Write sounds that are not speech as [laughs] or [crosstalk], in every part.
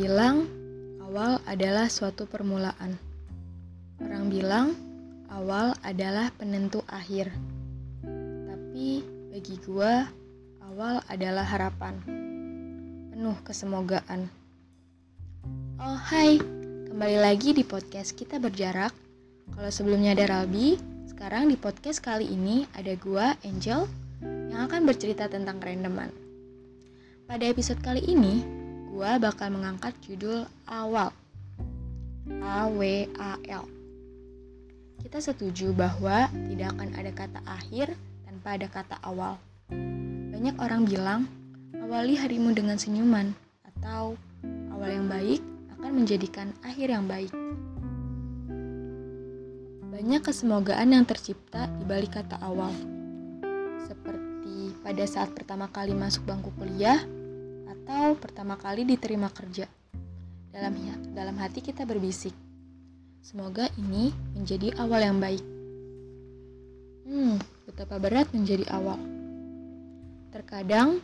bilang awal adalah suatu permulaan. Orang bilang awal adalah penentu akhir. Tapi bagi gua, awal adalah harapan. Penuh kesemogaan. Oh hai, kembali lagi di podcast kita berjarak. Kalau sebelumnya ada Ralbi, sekarang di podcast kali ini ada gua, Angel, yang akan bercerita tentang kerendeman. Pada episode kali ini, gua bakal mengangkat judul awal. A W A L. Kita setuju bahwa tidak akan ada kata akhir tanpa ada kata awal. Banyak orang bilang, awali harimu dengan senyuman atau awal yang baik akan menjadikan akhir yang baik. Banyak kesemogaan yang tercipta di balik kata awal. Seperti pada saat pertama kali masuk bangku kuliah, atau pertama kali diterima kerja. Dalam dalam hati kita berbisik, semoga ini menjadi awal yang baik. Hmm, betapa berat menjadi awal. Terkadang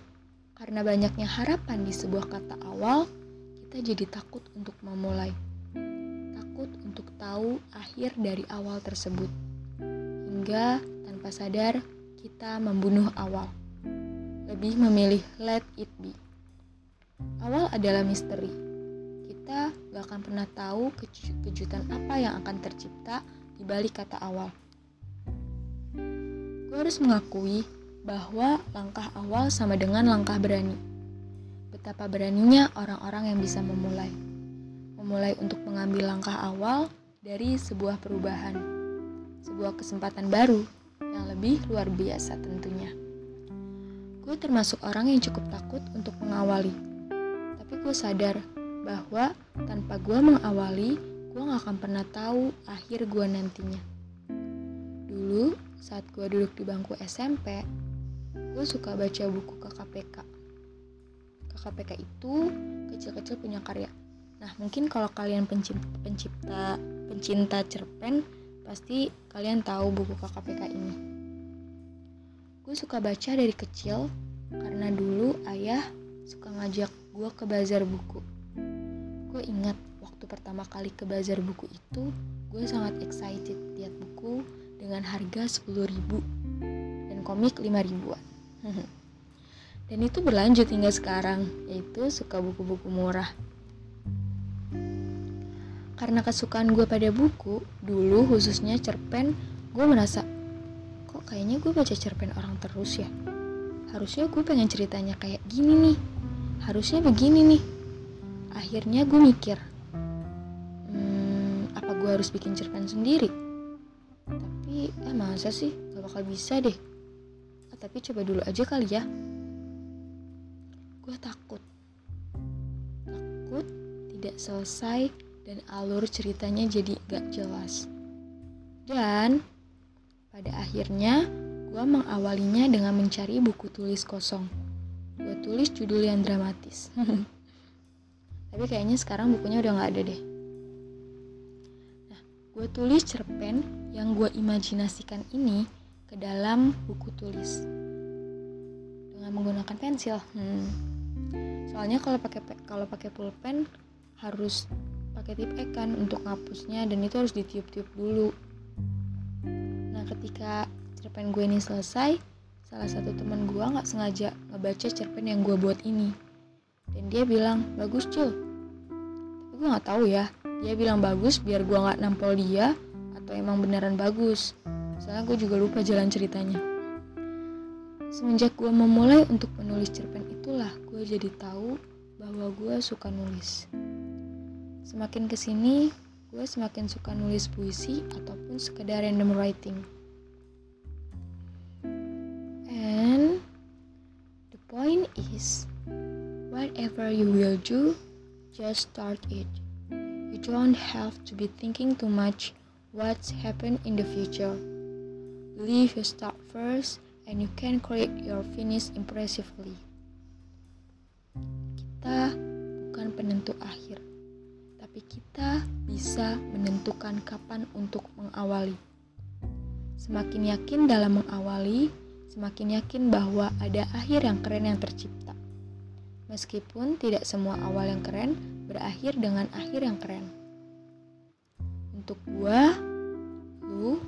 karena banyaknya harapan di sebuah kata awal, kita jadi takut untuk memulai. Takut untuk tahu akhir dari awal tersebut. Hingga tanpa sadar kita membunuh awal. Lebih memilih let it be. Awal adalah misteri. Kita gak akan pernah tahu kejutan apa yang akan tercipta di balik kata awal. Gue harus mengakui bahwa langkah awal sama dengan langkah berani. Betapa beraninya orang-orang yang bisa memulai. Memulai untuk mengambil langkah awal dari sebuah perubahan. Sebuah kesempatan baru yang lebih luar biasa tentunya. Gue termasuk orang yang cukup takut untuk mengawali tapi gue sadar bahwa tanpa gue mengawali, gue gak akan pernah tahu akhir gue nantinya. Dulu, saat gue duduk di bangku SMP, gue suka baca buku KKPK. KKPK itu kecil-kecil punya karya. Nah, mungkin kalau kalian pencipta, pencipta pencinta cerpen, pasti kalian tahu buku KKPK ini. Gue suka baca dari kecil karena dulu ayah suka ngajak gue ke bazar buku. Gue ingat waktu pertama kali ke bazar buku itu, gue sangat excited lihat buku dengan harga 10 ribu dan komik 5 ribuan. [laughs] dan itu berlanjut hingga sekarang, yaitu suka buku-buku murah. Karena kesukaan gue pada buku, dulu khususnya cerpen, gue merasa, kok kayaknya gue baca cerpen orang terus ya? Harusnya gue pengen ceritanya kayak gini nih. Harusnya begini nih. Akhirnya gue mikir hmm, apa gue harus bikin cerpen sendiri? Tapi eh masa sih? Gak bakal bisa deh. Ah, tapi coba dulu aja kali ya. Gue takut. Takut tidak selesai dan alur ceritanya jadi gak jelas. Dan pada akhirnya gue mengawalinya dengan mencari buku tulis kosong. Gue tulis judul yang dramatis. [laughs] Tapi kayaknya sekarang bukunya udah nggak ada deh. Nah gue tulis cerpen yang gue imajinasikan ini ke dalam buku tulis. Dengan menggunakan pensil. Hmm. soalnya kalau pakai kalau pakai pulpen harus pakai tip ekan untuk ngapusnya dan itu harus ditiup-tiup dulu. Nah ketika cerpen gue ini selesai salah satu teman gue nggak sengaja ngebaca cerpen yang gue buat ini. Dan dia bilang bagus cul. Tapi gue nggak tahu ya dia bilang bagus biar gue nggak nampol dia atau emang beneran bagus. Soalnya gue juga lupa jalan ceritanya. Semenjak gue memulai untuk menulis cerpen itulah gue jadi tahu bahwa gue suka nulis. Semakin ke sini gue semakin suka nulis puisi ataupun sekedar random writing is, whatever you will do, just start it. You don't have to be thinking too much what's happen in the future. Leave your start first and you can create your finish impressively. Kita bukan penentu akhir, tapi kita bisa menentukan kapan untuk mengawali. Semakin yakin dalam mengawali, semakin yakin bahwa ada akhir yang keren yang tercipta. Meskipun tidak semua awal yang keren berakhir dengan akhir yang keren. Untuk gua, lu,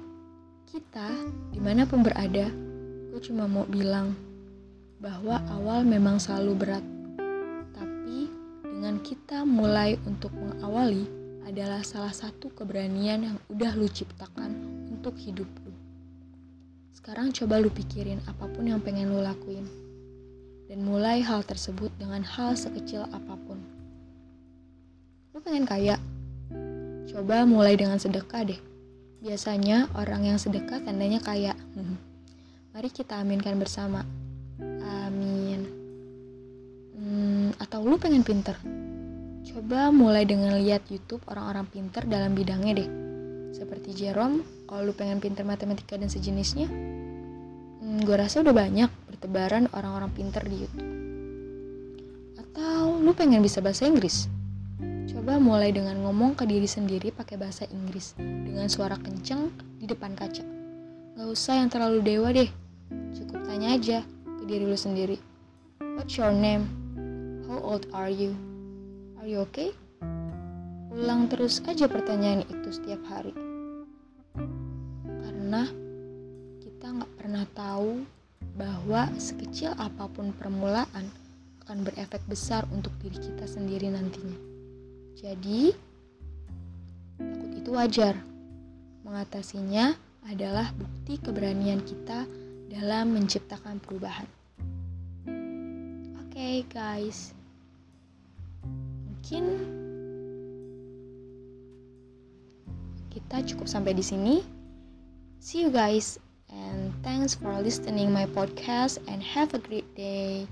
kita, di mana pun berada, gue cuma mau bilang bahwa awal memang selalu berat. Tapi dengan kita mulai untuk mengawali adalah salah satu keberanian yang udah lu ciptakan untuk hidup. Sekarang coba lu pikirin apa pun yang pengen lu lakuin. Dan mulai hal tersebut dengan hal sekecil apa pun. Lu pengen kaya? Coba mulai dengan sedekah deh. Biasanya orang yang sedekah tandanya kaya. [laughs] Mari kita aminkan bersama. Amin. Hmm, atau lu pengen pinter? Coba mulai dengan lihat YouTube orang-orang pinter dalam bidangnya deh. Seperti Jerome, kalau lu pengen pinter matematika dan sejenisnya, gue rasa udah banyak bertebaran orang-orang pinter di YouTube. Atau lu pengen bisa bahasa Inggris? Coba mulai dengan ngomong ke diri sendiri pakai bahasa Inggris dengan suara kenceng di depan kaca. Gak usah yang terlalu dewa deh. Cukup tanya aja ke diri lu sendiri. What's your name? How old are you? Are you okay? Ulang terus aja pertanyaan itu setiap hari. Karena pernah tahu bahwa sekecil apa pun permulaan akan berefek besar untuk diri kita sendiri nantinya. Jadi, takut itu wajar. Mengatasinya adalah bukti keberanian kita dalam menciptakan perubahan. Oke, okay, guys mungkin kita cukup sampai di sini. See you guys and thanks for listening my podcast and have a great day.